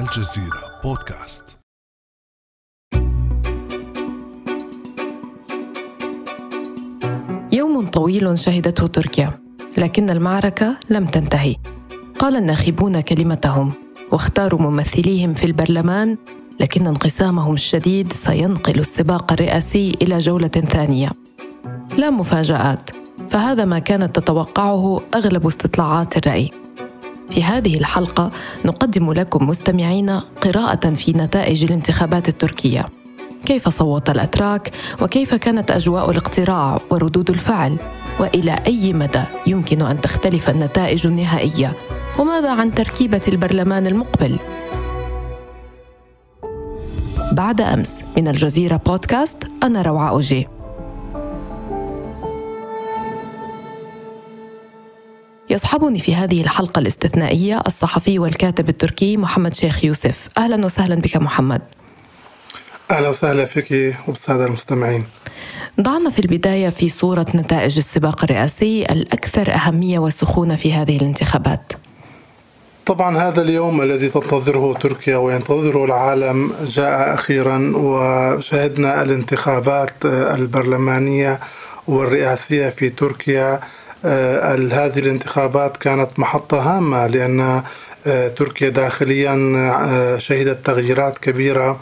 الجزيرة بودكاست. يوم طويل شهدته تركيا لكن المعركة لم تنتهي. قال الناخبون كلمتهم واختاروا ممثليهم في البرلمان لكن انقسامهم الشديد سينقل السباق الرئاسي إلى جولة ثانية. لا مفاجآت فهذا ما كانت تتوقعه أغلب استطلاعات الرأي. في هذه الحلقة نقدم لكم مستمعين قراءة في نتائج الانتخابات التركية. كيف صوت الأتراك؟ وكيف كانت أجواء الاقتراع وردود الفعل؟ وإلى أي مدى يمكن أن تختلف النتائج النهائية؟ وماذا عن تركيبة البرلمان المقبل؟ بعد أمس من الجزيرة بودكاست أنا روعة أوجي. يصحبني في هذه الحلقة الاستثنائية الصحفي والكاتب التركي محمد شيخ يوسف. أهلا وسهلا بك محمد. أهلا وسهلا فيك وبالسادة المستمعين. ضعنا في البداية في صورة نتائج السباق الرئاسي الأكثر أهمية وسخونة في هذه الانتخابات. طبعا هذا اليوم الذي تنتظره تركيا وينتظره العالم جاء أخيرا وشهدنا الانتخابات البرلمانية والرئاسية في تركيا. هذه الانتخابات كانت محطة هامة لأن آه، تركيا داخليا آه، شهدت تغييرات كبيرة.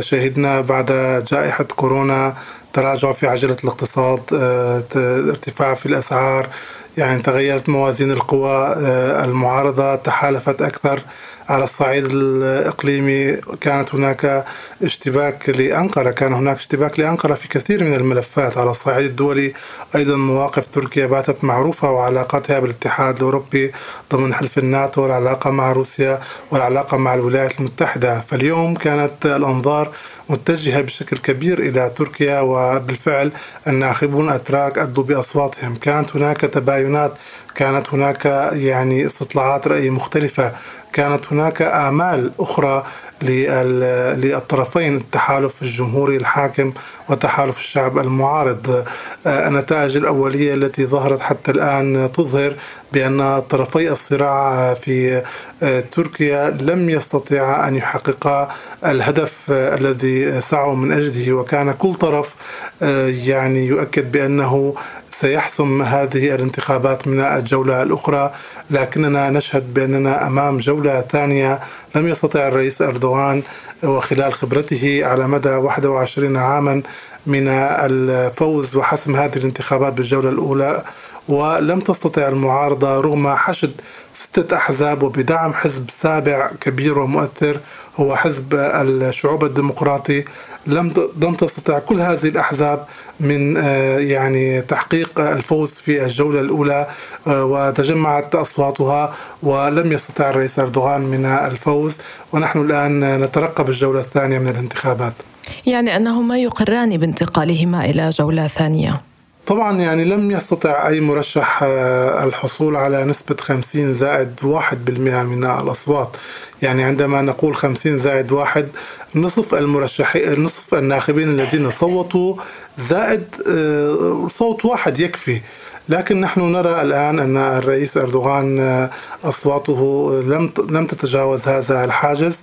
شهدنا بعد جائحة كورونا تراجع في عجلة الاقتصاد ارتفاع في الأسعار. يعني تغيرت موازين القوى المعارضة تحالفت أكثر. على الصعيد الإقليمي كانت هناك اشتباك لأنقرة كان هناك اشتباك لأنقرة في كثير من الملفات على الصعيد الدولي. أيضا مواقف تركيا باتت معروفة وعلاقتها بالاتحاد الأوروبي ضمن حلف الناتو والعلاقة مع روسيا والعلاقة مع الولايات المتحدة. فاليوم كانت الأنظار متجهة بشكل كبير إلى تركيا وبالفعل الناخبون الأتراك أدوا بأصواتهم. كانت هناك تباينات كانت هناك يعني استطلاعات رأي مختلفة. كانت هناك آمال أخرى للطرفين التحالف الجمهوري الحاكم وتحالف الشعب المعارض. آه، النتائج الأولية التي ظهرت حتى الآن تظهر بأن طرفي الصراع في آه، تركيا لم يستطيعا أن يحققا الهدف الذي سعوا من أجله. وكان كل طرف آه، يعني يؤكد بأنه سيحسم هذه الانتخابات من الجولة الأخرى لكننا نشهد بأننا أمام جولة ثانية لم يستطع الرئيس أردوغان وخلال خبرته على مدى 21 عاما من الفوز وحسم هذه الانتخابات بالجولة الأولى ولم تستطع المعارضة رغم حشد ستة أحزاب وبدعم حزب سابع كبير ومؤثر هو حزب الشعوب الديمقراطي. لم لم تستطع كل هذه الأحزاب من آه، يعني تحقيق الفوز في الجولة الأولى آه، وتجمعت أصواتها ولم يستطع الرئيس أردوغان من الفوز. ونحن الآن نترقب الجولة الثانية من الانتخابات. يعني أنه ما يقران بانتقالهما إلى جولة ثانية. طبعا يعني لم يستطع أي مرشح آه، الحصول على نسبة 50 زائد 1% من الأصوات. يعني عندما نقول 50 زائد واحد نصف المرشحين نصف الناخبين الذين صوتوا زائد آه، صوت واحد يكفي. لكن نحن نرى الآن أن الرئيس أردوغان آه، أصواته لم لم تتجاوز هذا الحاجز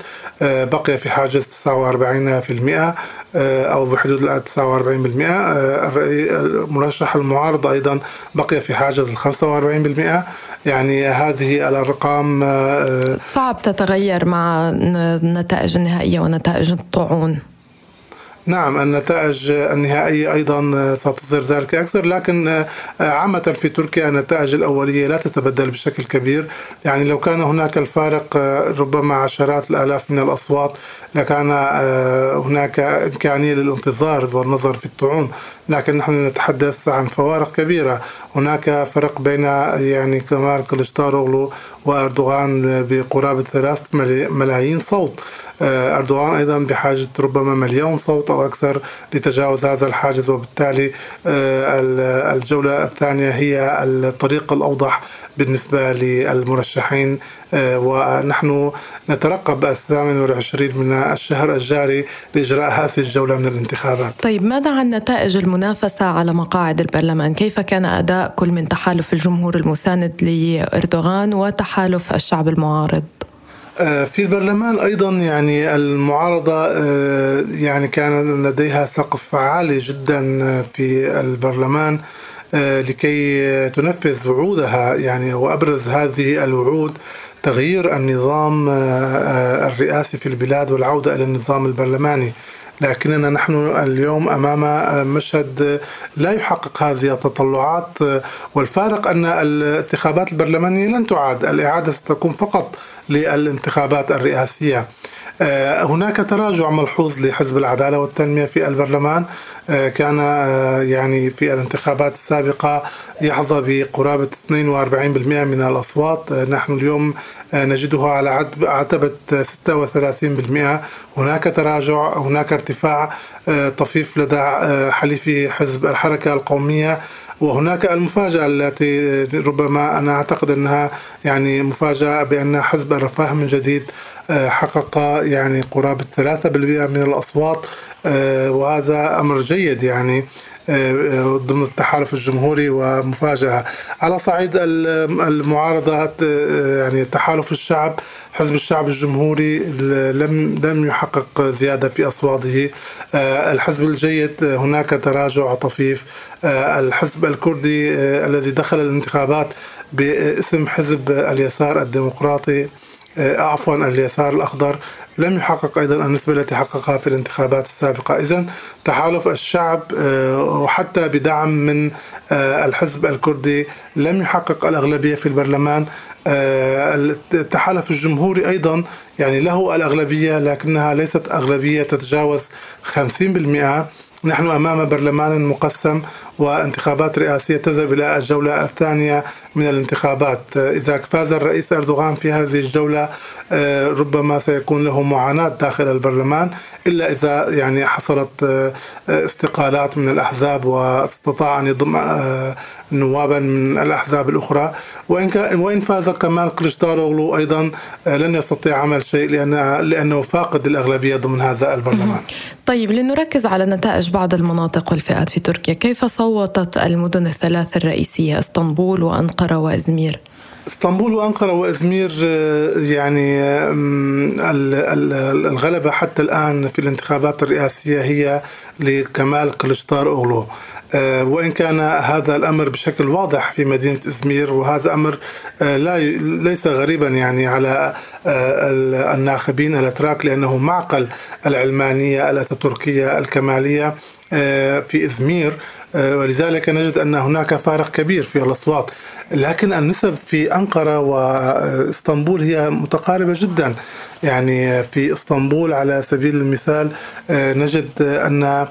آه، بقي في حاجز 49% أو بحدود ال 49% المرشح المعارض أيضا بقي في حاجز ال 45% يعني هذه الأرقام صعب تتغير مع النتائج النهائيه ونتائج الطعون. نعم النتائج النهائية أيضا ستظهر ذلك أكثر لكن عامة في تركيا النتائج الأولية لا تتبدل بشكل كبير. يعني لو كان هناك الفارق ربما عشرات الآلاف من الأصوات لكان هناك إمكانية للانتظار والنظر في الطعون لكن نحن نتحدث عن فوارق كبيرة. هناك فرق بين يعني كمال كلشتاروغلو وأردوغان بقرابة ثلاث ملايين صوت. أردوغان أيضا بحاجة ربما مليون صوت أو أكثر لتجاوز هذا الحاجز وبالتالي آه، الجولة الثانية هي الطريق الأوضح بالنسبة للمرشحين آه، ونحن نترقب الثامن والعشرين من الشهر الجاري لإجراء هذه الجولة من الانتخابات طيب ماذا عن نتائج المنافسة على مقاعد البرلمان؟ كيف كان أداء كل من تحالف الجمهور المساند لإردوغان وتحالف الشعب المعارض؟ آه، في البرلمان أيضا يعني المعارضة آه، يعني كان لديها سقف عالي جدا في البرلمان لكي تنفذ وعودها يعني وأبرز هذه الوعود تغيير النظام الرئاسي في البلاد والعودة إلى النظام البرلماني. لكننا نحن اليوم أمام مشهد لا يحقق هذه التطلعات والفارق أن الانتخابات البرلمانية لن تعاد الإعادة ستكون فقط للانتخابات الرئاسية. آه، هناك تراجع ملحوظ لحزب العدالة والتنمية في البرلمان. آه، كان آه، يعني في الانتخابات السابقة يحظى بقرابة 42% من الأصوات. نحن اليوم نجدها على عتبة 36% هناك تراجع هناك ارتفاع طفيف لدى حليف حزب الحركة القومية. وهناك المفاجأة التي ربما أنا أعتقد أنها يعني مفاجأة بأن حزب الرفاه من جديد آه، حقق يعني قرابة 3% من الأصوات آه، وهذا أمر جيد يعني آه، ضمن التحالف الجمهوري ومفاجأة. على صعيد المعارضة يعني تحالف الشعب حزب الشعب الجمهوري لم لم يحقق زيادة في أصواته. الحزب الجيد هناك تراجع طفيف. الحزب الكردي الذي دخل الانتخابات باسم حزب اليسار الديمقراطي آه، عفوا اليسار الأخضر لم يحقق أيضا النسبة التي حققها في الانتخابات السابقة. إذا تحالف الشعب آه، وحتى بدعم من آه، الحزب الكردي لم يحقق الأغلبية في البرلمان. التحالف الجمهوري أيضا يعني له الأغلبية لكنها ليست أغلبية تتجاوز 50% نحن أمام برلمان مقسم وانتخابات رئاسية تذهب إلى الجولة الثانية من الانتخابات. إذا فاز الرئيس أردوغان في هذه الجولة آه، ربما سيكون له معاناة داخل البرلمان إلا إذا يعني حصلت آه، استقالات من الأحزاب واستطاع أن يضم آه، نوابا من الأحزاب الأخرى. وإن وإن فاز كمال كليشداروغلو أيضا لن يستطيع عمل شيء لأن لأنه فاقد الأغلبية ضمن هذا البرلمان. طيب لنركز على نتائج بعض المناطق والفئات في تركيا. كيف صوتت المدن الثلاث الرئيسية؟ إسطنبول وأنقرة. وإزمير؟ اسطنبول وأنقرة وأزمير آه، يعني الغلبة حتى الآن في الانتخابات الرئاسية هي لكمال كلشتار أوغلو. آه، وإن كان هذا الأمر بشكل واضح في مدينة أزمير وهذا أمر آه، لا ليس غريبا يعني على الناخبين الأتراك لأنه معقل العلمانية الأتاتوركية الكمالية في أزمير. ولذلك نجد أن هناك فارق كبير في الأصوات. لكن النسب في أنقرة وإسطنبول هي متقاربة جدا. يعني في إسطنبول على سبيل المثال آه، نجد أن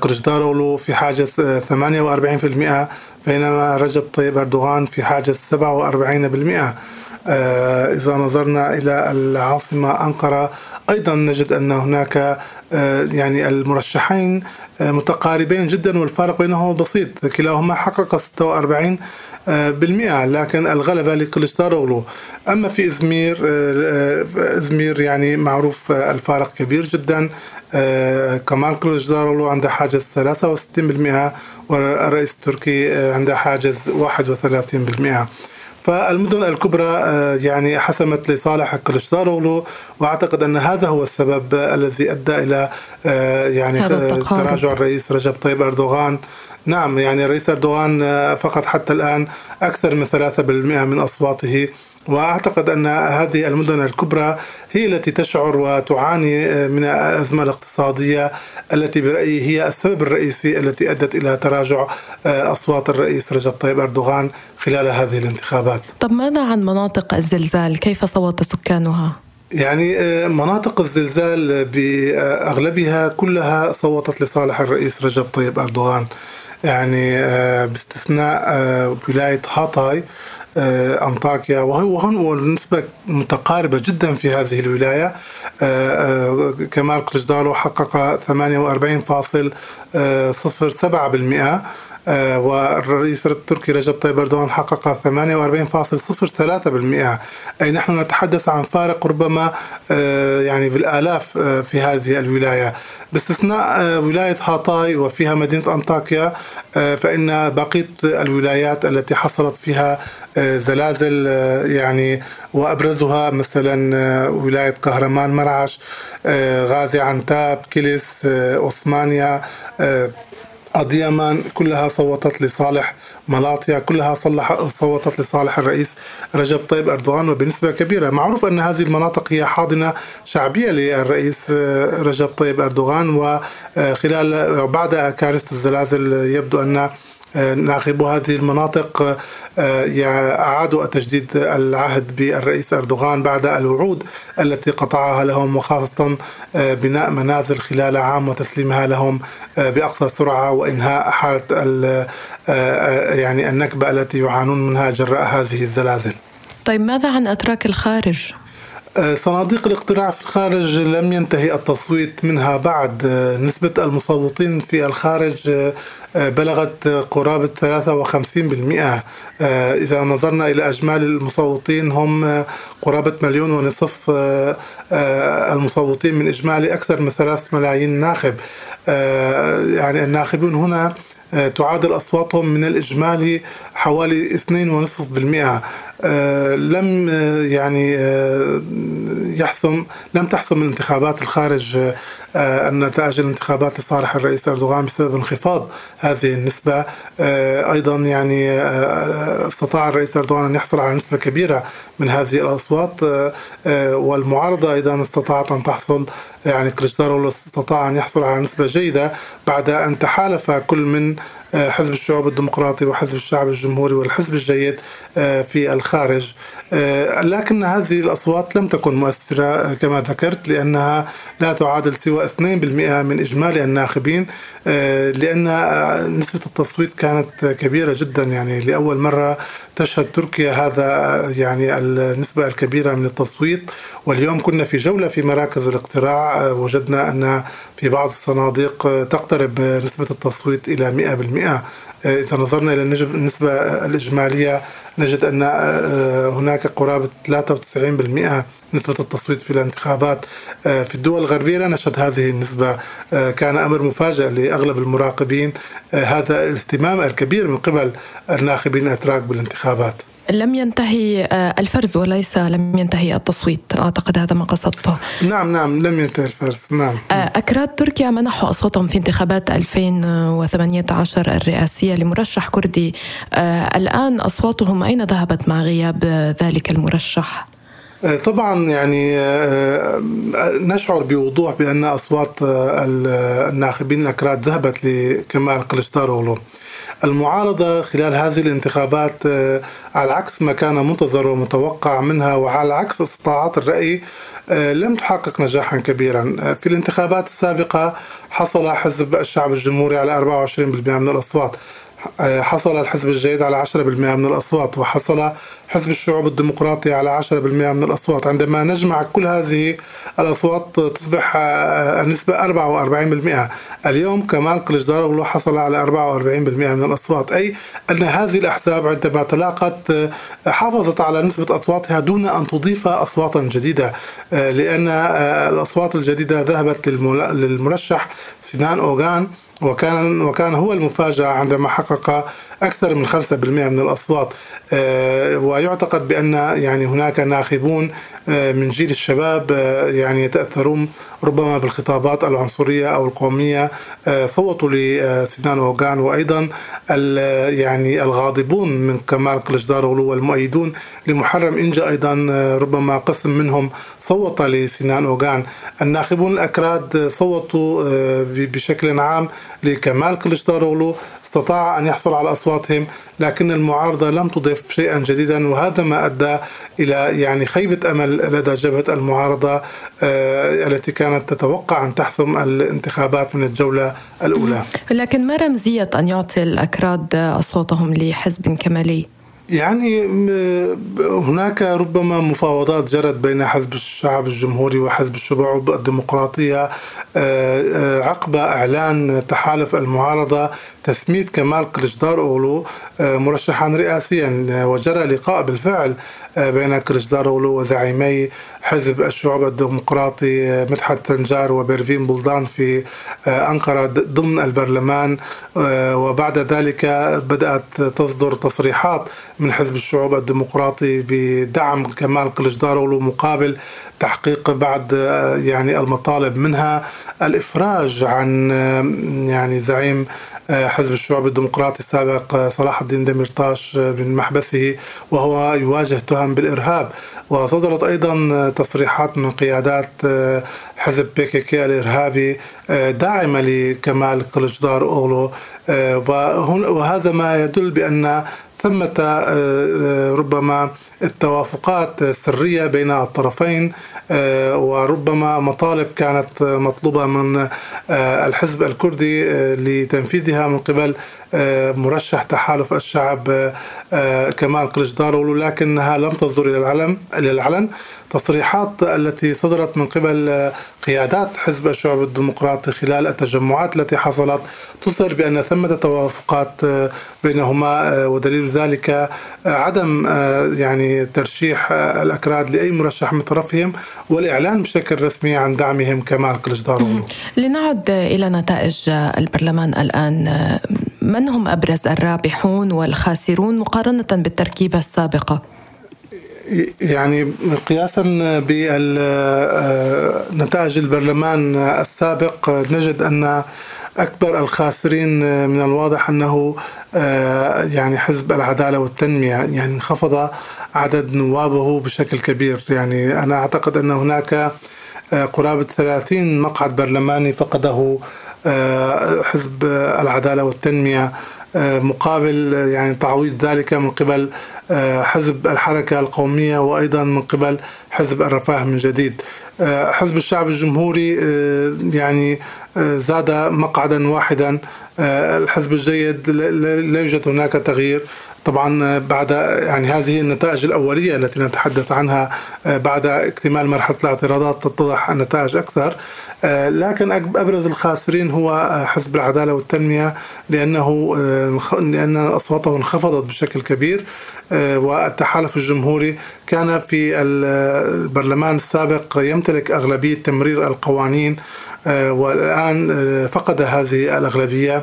كرجدارولو في حاجز 48% بينما رجب طيب أردوغان في حاجز 47% آه، إذا نظرنا إلى العاصمة أنقرة أيضا نجد أن هناك آه، يعني المرشحين متقاربين جدا والفارق بينهما بسيط. كلاهما حقق 46 بالمئة لكن الغلبة لكليشداروغلو أما في إزمير آه، آه، إزمير يعني معروف آه، الفارق كبير جدا. كمال كليشداروغلو عنده حاجز 63% والرئيس التركي عنده حاجز 31% فالمدن الكبرى يعني حسمت لصالح كليشداروغلو وأعتقد أن هذا هو السبب الذي أدى إلى يعني تراجع الرئيس رجب طيب أردوغان. نعم يعني الرئيس أردوغان آه، فقط حتى الآن أكثر من 3% من أصواته. وأعتقد أن هذه المدن الكبرى هي التي تشعر وتعاني آه، من الأزمة الاقتصادية التي برأيي هي السبب الرئيسي التي أدت إلى تراجع آه، أصوات الرئيس رجب طيب أردوغان خلال هذه الانتخابات. طب ماذا عن مناطق الزلزال؟ كيف صوت سكانها؟ يعني مناطق الزلزال بأغلبها كلها صوتت لصالح الرئيس رجب طيب أردوغان. يعني آه، باستثناء آه، ولاية هاتاي آه، أنطاكيا. وهو نسبة متقاربة جدا في هذه الولاية. كمال قلجدارو حقق 48.07% والرئيس التركي رجب طيب أردوغان حقق 48.03% أي نحن نتحدث عن فارق ربما يعني بالآلاف في هذه الولاية. باستثناء آه، ولاية هاتاي وفيها مدينة أنطاكيا آه، فإن بقية الولايات التي حصلت فيها زلازل يعني وأبرزها مثلا ولاية قهرمان مرعش غازي عنتاب كيلس أوسمانيا أضيمان كلها صوتت لصالح ملاطيا كلها صلح صوتت لصالح الرئيس رجب طيب أردوغان وبنسبة كبيرة. معروف أن هذه المناطق هي حاضنة شعبية للرئيس رجب طيب أردوغان وخلال بعد كارثة الزلازل يبدو أن ناخبو هذه المناطق آه، أعادوا تجديد العهد بالرئيس أردوغان بعد الوعود التي قطعها لهم وخاصة آه، بناء منازل خلال عام وتسليمها لهم آه، بأقصى سرعة وإنهاء حالة يعني النكبة التي يعانون منها جراء هذه الزلازل طيب ماذا عن أتراك الخارج؟ صناديق الاقتراع في الخارج لم ينتهي التصويت منها بعد. نسبة المصوتين في الخارج بلغت قرابة 53% إذا نظرنا إلى أجمالي المصوتين هم قرابة مليون ونصف المصوتين من إجمالي أكثر من ثلاث ملايين ناخب. يعني الناخبون هنا تعادل أصواتهم من الإجمالي حوالي 2.5% آه، لم آه، يعني آه، يحسم لم تحسم الانتخابات الخارج النتائج الانتخابات لصالح الرئيس أردوغان بسبب انخفاض هذه النسبة. أيضا يعني استطاع الرئيس أردوغان أن يحصل على نسبة كبيرة من هذه الأصوات. والمعارضة أيضا استطاعت أن تحصل يعني كليشدارولو استطاع أن يحصل على نسبة جيدة بعد أن تحالف كل من حزب الشعوب الديمقراطي وحزب الشعب الجمهوري والحزب الجيد آه، في الخارج. آه، لكن هذه الأصوات لم تكن مؤثرة كما ذكرت لأنها لا تعادل سوى 2% من إجمالي الناخبين آه، لأن نسبة التصويت كانت كبيرة جدا. يعني لأول مرة تشهد تركيا هذا يعني النسبة الكبيرة من التصويت. واليوم كنا في جولة في مراكز الاقتراع وجدنا أن في بعض الصناديق تقترب نسبة التصويت إلى 100% إذا نظرنا إلى النسبة الإجمالية نجد أن هناك قرابة 93% نسبة التصويت في الانتخابات. آه، في الدول الغربية لا نشهد هذه النسبة. آه، كان أمر مفاجئ لأغلب المراقبين. آه، هذا الاهتمام الكبير من قبل الناخبين الأتراك بالانتخابات. لم ينتهي الفرز وليس لم ينتهي التصويت. أعتقد هذا ما قصدته. نعم نعم لم ينتهي الفرز. نعم. أكراد تركيا منحوا أصواتهم في انتخابات 2018 الرئاسية لمرشح كردي. الآن أصواتهم أين ذهبت مع غياب ذلك المرشح؟ آه، طبعا يعني آه، آه، نشعر بوضوح بأن أصوات الناخبين الأكراد ذهبت لكمال قلشتاروغلو المعارضة خلال هذه الانتخابات على عكس ما كان منتظر ومتوقع منها وعلى عكس استطاعات الرأي لم تحقق نجاحا كبيرا. في الانتخابات السابقة حصل حزب الشعب الجمهوري على 24% من الأصوات. حصل الحزب الجيد على 10% من الأصوات وحصل حزب الشعوب الديمقراطي على 10% من الأصوات. عندما نجمع كل هذه الأصوات تصبح النسبة 44% اليوم كمال قلجدارoglu حصل على 44% من الأصوات. أي أن هذه الأحزاب عندما تلاقت حافظت على نسبة أصواتها دون أن تضيف أصواتا جديدة لأن الأصوات الجديدة ذهبت للمرشح سنان أوغان وكان وكان هو المفاجأة عندما حقق أكثر من 5% من الأصوات. آه، ويعتقد بأن يعني هناك ناخبون آه، من جيل الشباب آه، يعني يتأثرون ربما بالخطابات العنصرية أو القومية. صوتوا لسنان وغان وأيضا يعني الغاضبون من كمال قلجدارولو والمؤيدون لمحرم إنجا أيضا ربما قسم منهم صوت لسنان أوغان. الناخبون الأكراد صوتوا بشكل عام لكمال قلجدارولو استطاع أن يحصل على أصواتهم لكن المعارضة لم تضيف شيئا جديدا وهذا ما أدى إلى يعني خيبة أمل لدى جبهة المعارضة آه، التي كانت تتوقع أن تحسم الانتخابات من الجولة الأولى. لكن ما رمزية أن يعطي الأكراد أصواتهم لحزب كمالي؟ يعني هناك ربما مفاوضات جرت بين حزب الشعب الجمهوري وحزب الشعوب الديمقراطية آه، آه، عقب إعلان تحالف المعارضة تثميت كمال قلجدار أولو آه، مرشحا رئاسيا وجرى لقاء بالفعل بين كليشدارولو وزعيمي حزب الشعوب الديمقراطي مدحت سنجار وبرفين بلدان في أنقرة ضمن البرلمان. وبعد ذلك بدأت تصدر تصريحات من حزب الشعوب الديمقراطي بدعم كمال كليشدارولو مقابل تحقيق بعض يعني المطالب منها. الإفراج عن يعني زعيم حزب الشعوب الديمقراطي السابق صلاح الدين دمرطاش من محبسه وهو يواجه تهم بالإرهاب. وصدرت أيضا تصريحات من قيادات حزب بي كي كي الإرهابي داعمة لكمال كلجدار أوغلو وهذا ما يدل بأن ثمة ربما التوافقات السرية بين الطرفين آه، وربما مطالب كانت مطلوبة من آه، الحزب الكردي آه، لتنفيذها من قبل مرشح تحالف الشعب كمال قلجدارولو لكنها لم تصدر إلى العلن. إلى العلن تصريحات التي صدرت من قبل قيادات حزب الشعب الديمقراطي خلال التجمعات التي حصلت تظهر بأن ثمة توافقات بينهما ودليل ذلك عدم يعني ترشيح الأكراد لأي مرشح من طرفهم والإعلان بشكل رسمي عن دعمهم كمال قلجدارولو لنعد إلى نتائج البرلمان الآن. من هم أبرز الرابحون والخاسرون مقارنة بالتركيبة السابقة؟ يعني قياسا بنتائج البرلمان السابق نجد أن أكبر الخاسرين من الواضح أنه يعني حزب العدالة والتنمية يعني انخفض عدد نوابه بشكل كبير. يعني أنا أعتقد أن هناك قرابة 30 مقعد برلماني فقده حزب العدالة والتنمية. مقابل يعني تعويض ذلك من قبل آه، حزب الحركة القومية وأيضا من قبل حزب الرفاه من جديد. آه، حزب الشعب الجمهوري آه، يعني زاد مقعدا واحدا. الحزب الجيد لا يوجد هناك تغيير. طبعا بعد يعني هذه النتائج الأولية التي نتحدث عنها بعد اكتمال مرحلة الاعتراضات تتضح النتائج أكثر. لكن أبرز الخاسرين هو حزب العدالة والتنمية لأنه لأن أصواته انخفضت بشكل كبير آه، والتحالف الجمهوري كان في البرلمان السابق يمتلك أغلبية تمرير القوانين آه، آه، فقد هذه الأغلبية.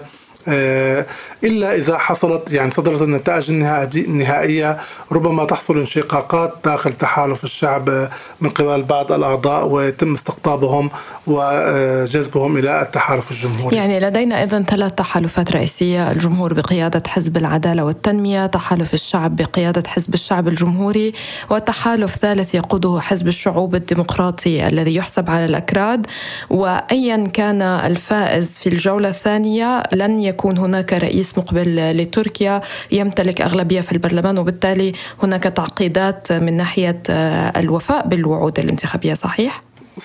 إلا إذا حصلت يعني صدرت النتائج النهائية ربما تحصل انشقاقات داخل تحالف الشعب من قبل بعض الأعضاء ويتم استقطابهم وجذبهم إلى التحالف الجمهوري. يعني لدينا إذن ثلاث تحالفات رئيسية الجمهور بقيادة حزب العدالة والتنمية تحالف الشعب بقيادة حزب الشعب الجمهوري وتحالف ثالث يقوده حزب الشعوب الديمقراطي الذي يحسب على الأكراد. وأيا كان الفائز في الجولة الثانية لن يكون هناك رئيس مقبل لتركيا يمتلك أغلبية في البرلمان وبالتالي هناك تعقيدات من ناحية آه، الوفاء بالوعود الانتخابية صحيح؟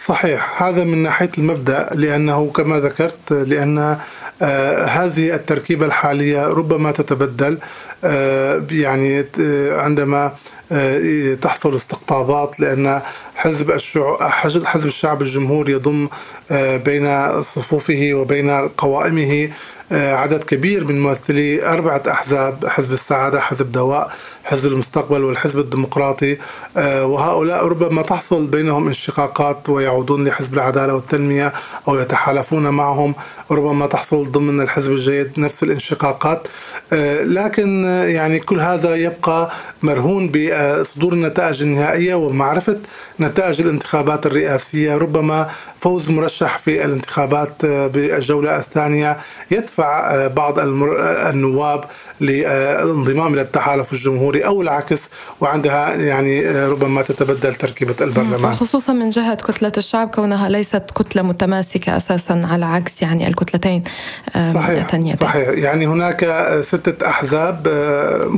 صحيح هذا من ناحية المبدأ لأنه كما ذكرت لأن آه هذه التركيبة الحالية ربما تتبدل آه يعني عندما تحصل استقطابات لأن حزب الشعب حزب الشعب الجمهوري يضم بين صفوفه وبين قوائمه عدد كبير من ممثلي أربعة أحزاب حزب السعادة حزب دواء حزب المستقبل والحزب الديمقراطي. آه، وهؤلاء ربما تحصل بينهم انشقاقات ويعودون لحزب العدالة والتنمية أو يتحالفون معهم. ربما تحصل ضمن الحزب الجيد نفس الانشقاقات. آه، لكن يعني كل هذا يبقى مرهون بصدور النتائج النهائية ومعرفة نتائج الانتخابات الرئاسية. ربما فوز مرشح في الانتخابات بالجولة الثانية. يدفع بعض النواب للانضمام إلى التحالف الجمهوري أو العكس وعندها يعني ربما تتبدل تركيبة البرلمان. خصوصا من جهة كتلة الشعب كونها ليست كتلة متماسكة أساسا على عكس يعني الكتلتين صحيح صحيح. يعني هناك ستة أحزاب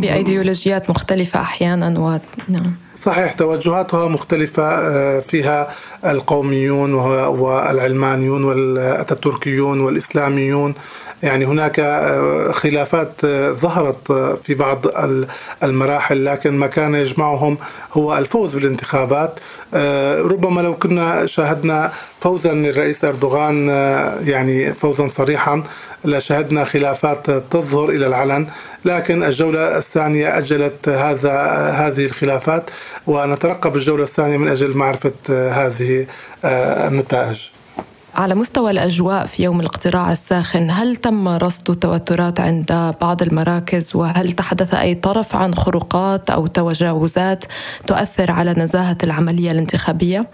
بأيديولوجيات مختلفة أحيانا و نعم. صحيح توجهاتها مختلفة فيها القوميون والعلمانيون والأتاتوركيون والإسلاميون. يعني هناك خلافات ظهرت في بعض المراحل لكن ما كان يجمعهم هو الفوز بالانتخابات. ربما لو كنا شاهدنا فوزا للرئيس أردوغان يعني فوزا صريحا لشهدنا خلافات تظهر إلى العلن لكن الجولة الثانية أجلت هذا هذه الخلافات ونترقب الجولة الثانية من أجل معرفة هذه النتائج. على مستوى الأجواء في يوم الاقتراع الساخن هل تم رصد توترات عند بعض المراكز وهل تحدث أي طرف عن خروقات أو تجاوزات تؤثر على نزاهة العملية الانتخابية؟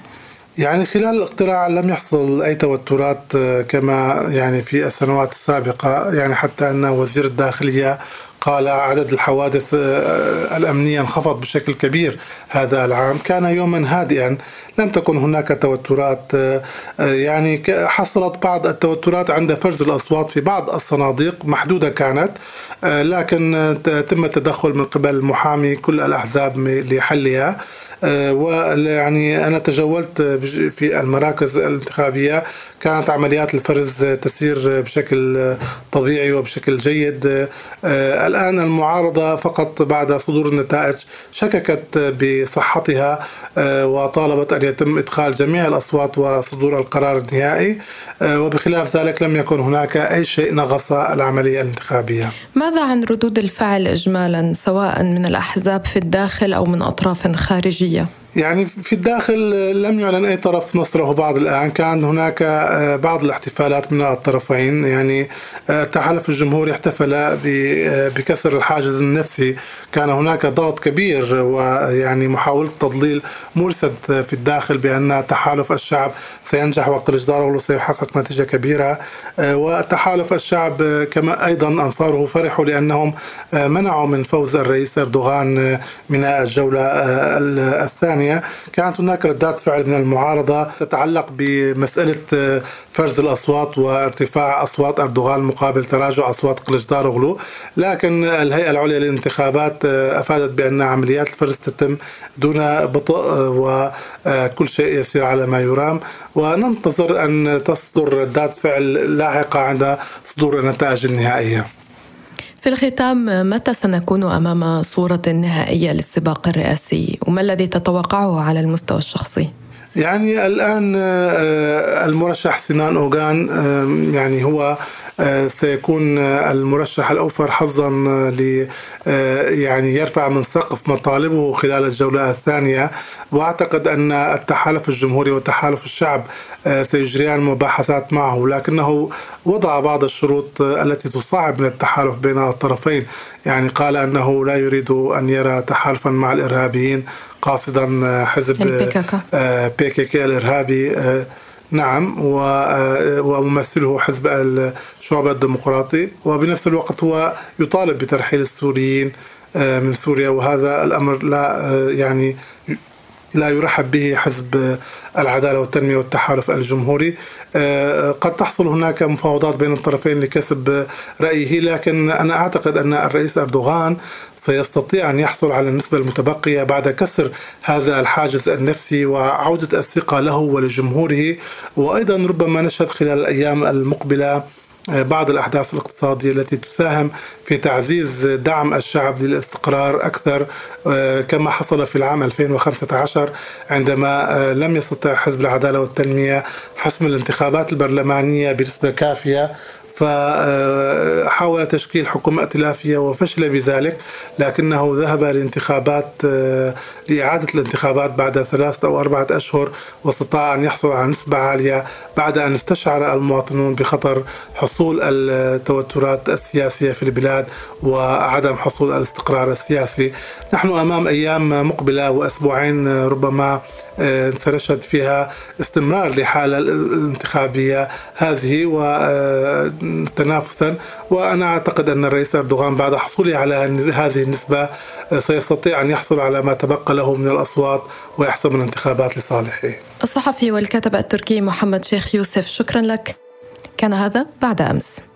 يعني خلال الاقتراع لم يحصل أي توترات كما يعني في السنوات السابقة يعني حتى أن وزير الداخلية قال عدد الحوادث آه، الأمنية انخفض بشكل كبير هذا العام. كان يوما هادئا لم تكن هناك توترات آه، آه، يعني حصلت بعض التوترات عند فرز الأصوات في بعض الصناديق محدودة كانت لكن تم التدخل من قبل محامي كل الأحزاب لحلها. ويعني أنا تجولت في المراكز الانتخابية كانت عمليات الفرز تسير بشكل طبيعي وبشكل جيد. الآن المعارضة فقط بعد صدور النتائج شككت بصحتها وطالبت أن يتم إدخال جميع الأصوات وصدور القرار النهائي. وبخلاف ذلك لم يكن هناك أي شيء نغص العملية الانتخابية. ماذا عن ردود الفعل إجمالا سواء من الأحزاب في الداخل أو من أطراف خارجية؟ يعني في الداخل لم يعلن أي طرف نصره بعد الآن. كان هناك آه، بعض الاحتفالات من الطرفين. يعني آه، التحالف الجمهوري احتفل آه، بكسر الحاجز النفسي كان هناك ضغط كبير ويعني محاولة تضليل مرسد في الداخل بأن تحالف الشعب سينجح وقرش داره سيحقق نتيجة كبيرة. وتحالف الشعب كما أيضا أنصاره فرحوا لأنهم منعوا من فوز الرئيس أردوغان من الجولة الثانية. كانت هناك ردات فعل من المعارضة تتعلق بمسألة فرز الأصوات وارتفاع أصوات أردوغان مقابل تراجع أصوات قلجدار لكن الهيئة العليا للانتخابات أفادت بأن عمليات الفرز تتم دون بطء وكل شيء يسير على ما يرام. وننتظر أن تصدر ردات فعل لاحقة عند صدور النتائج النهائية. في الختام متى سنكون أمام صورة نهائية للسباق الرئاسي؟ وما الذي تتوقعه على المستوى الشخصي؟ يعني الآن آه، المرشح سنان أوغان يعني هو آه، سيكون المرشح الأوفر حظا ل آه، يعني يرفع من سقف مطالبه خلال الجولة الثانية. وأعتقد أن التحالف الجمهوري وتحالف الشعب سيجريان مباحثات معه لكنه وضع بعض الشروط التي تصعب من التحالف بين الطرفين. يعني قال أنه لا يريد أن يرى تحالفا مع الإرهابيين. قاصدا حزب بي كي كي الإرهابي آه، نعم آه، وممثله حزب الشعب الديمقراطي. وبنفس الوقت هو يطالب بترحيل السوريين آه، من سوريا. وهذا الأمر لا يعني لا يرحب به حزب العدالة والتنمية والتحالف الجمهوري. قد تحصل هناك مفاوضات بين الطرفين لكسب رأيه لكن أنا أعتقد أن الرئيس أردوغان سيستطيع أن يحصل على النسبة المتبقية بعد كسر هذا الحاجز النفسي وعودة الثقة له ولجمهوره. وأيضا ربما نشهد خلال الأيام المقبلة آه، بعض الأحداث الاقتصادية التي تساهم في تعزيز دعم الشعب للاستقرار أكثر آه، كما حصل في العام 2015 عندما آه، لم يستطع حزب العدالة والتنمية حسم الانتخابات البرلمانية بنسبة كافية. فحاول تشكيل حكومة ائتلافية وفشل بذلك لكنه ذهب لانتخابات لإعادة الانتخابات بعد ثلاثة أو أربعة أشهر واستطاع أن يحصل على نسبة عالية بعد أن استشعر المواطنون بخطر حصول التوترات السياسية في البلاد وعدم حصول الاستقرار السياسي. نحن أمام أيام مقبلة وأسبوعين ربما آه، سنشهد فيها استمرار لحالة الانتخابية هذه وتنافسا آه، وأنا أعتقد أن الرئيس أردوغان بعد حصوله على هذه النسبة آه، سيستطيع أن يحصل على ما تبقى له من الأصوات ويحسم الانتخابات لصالحه. الصحفي والكاتب التركي محمد شيخ يوسف شكرا لك. كان هذا بعد أمس.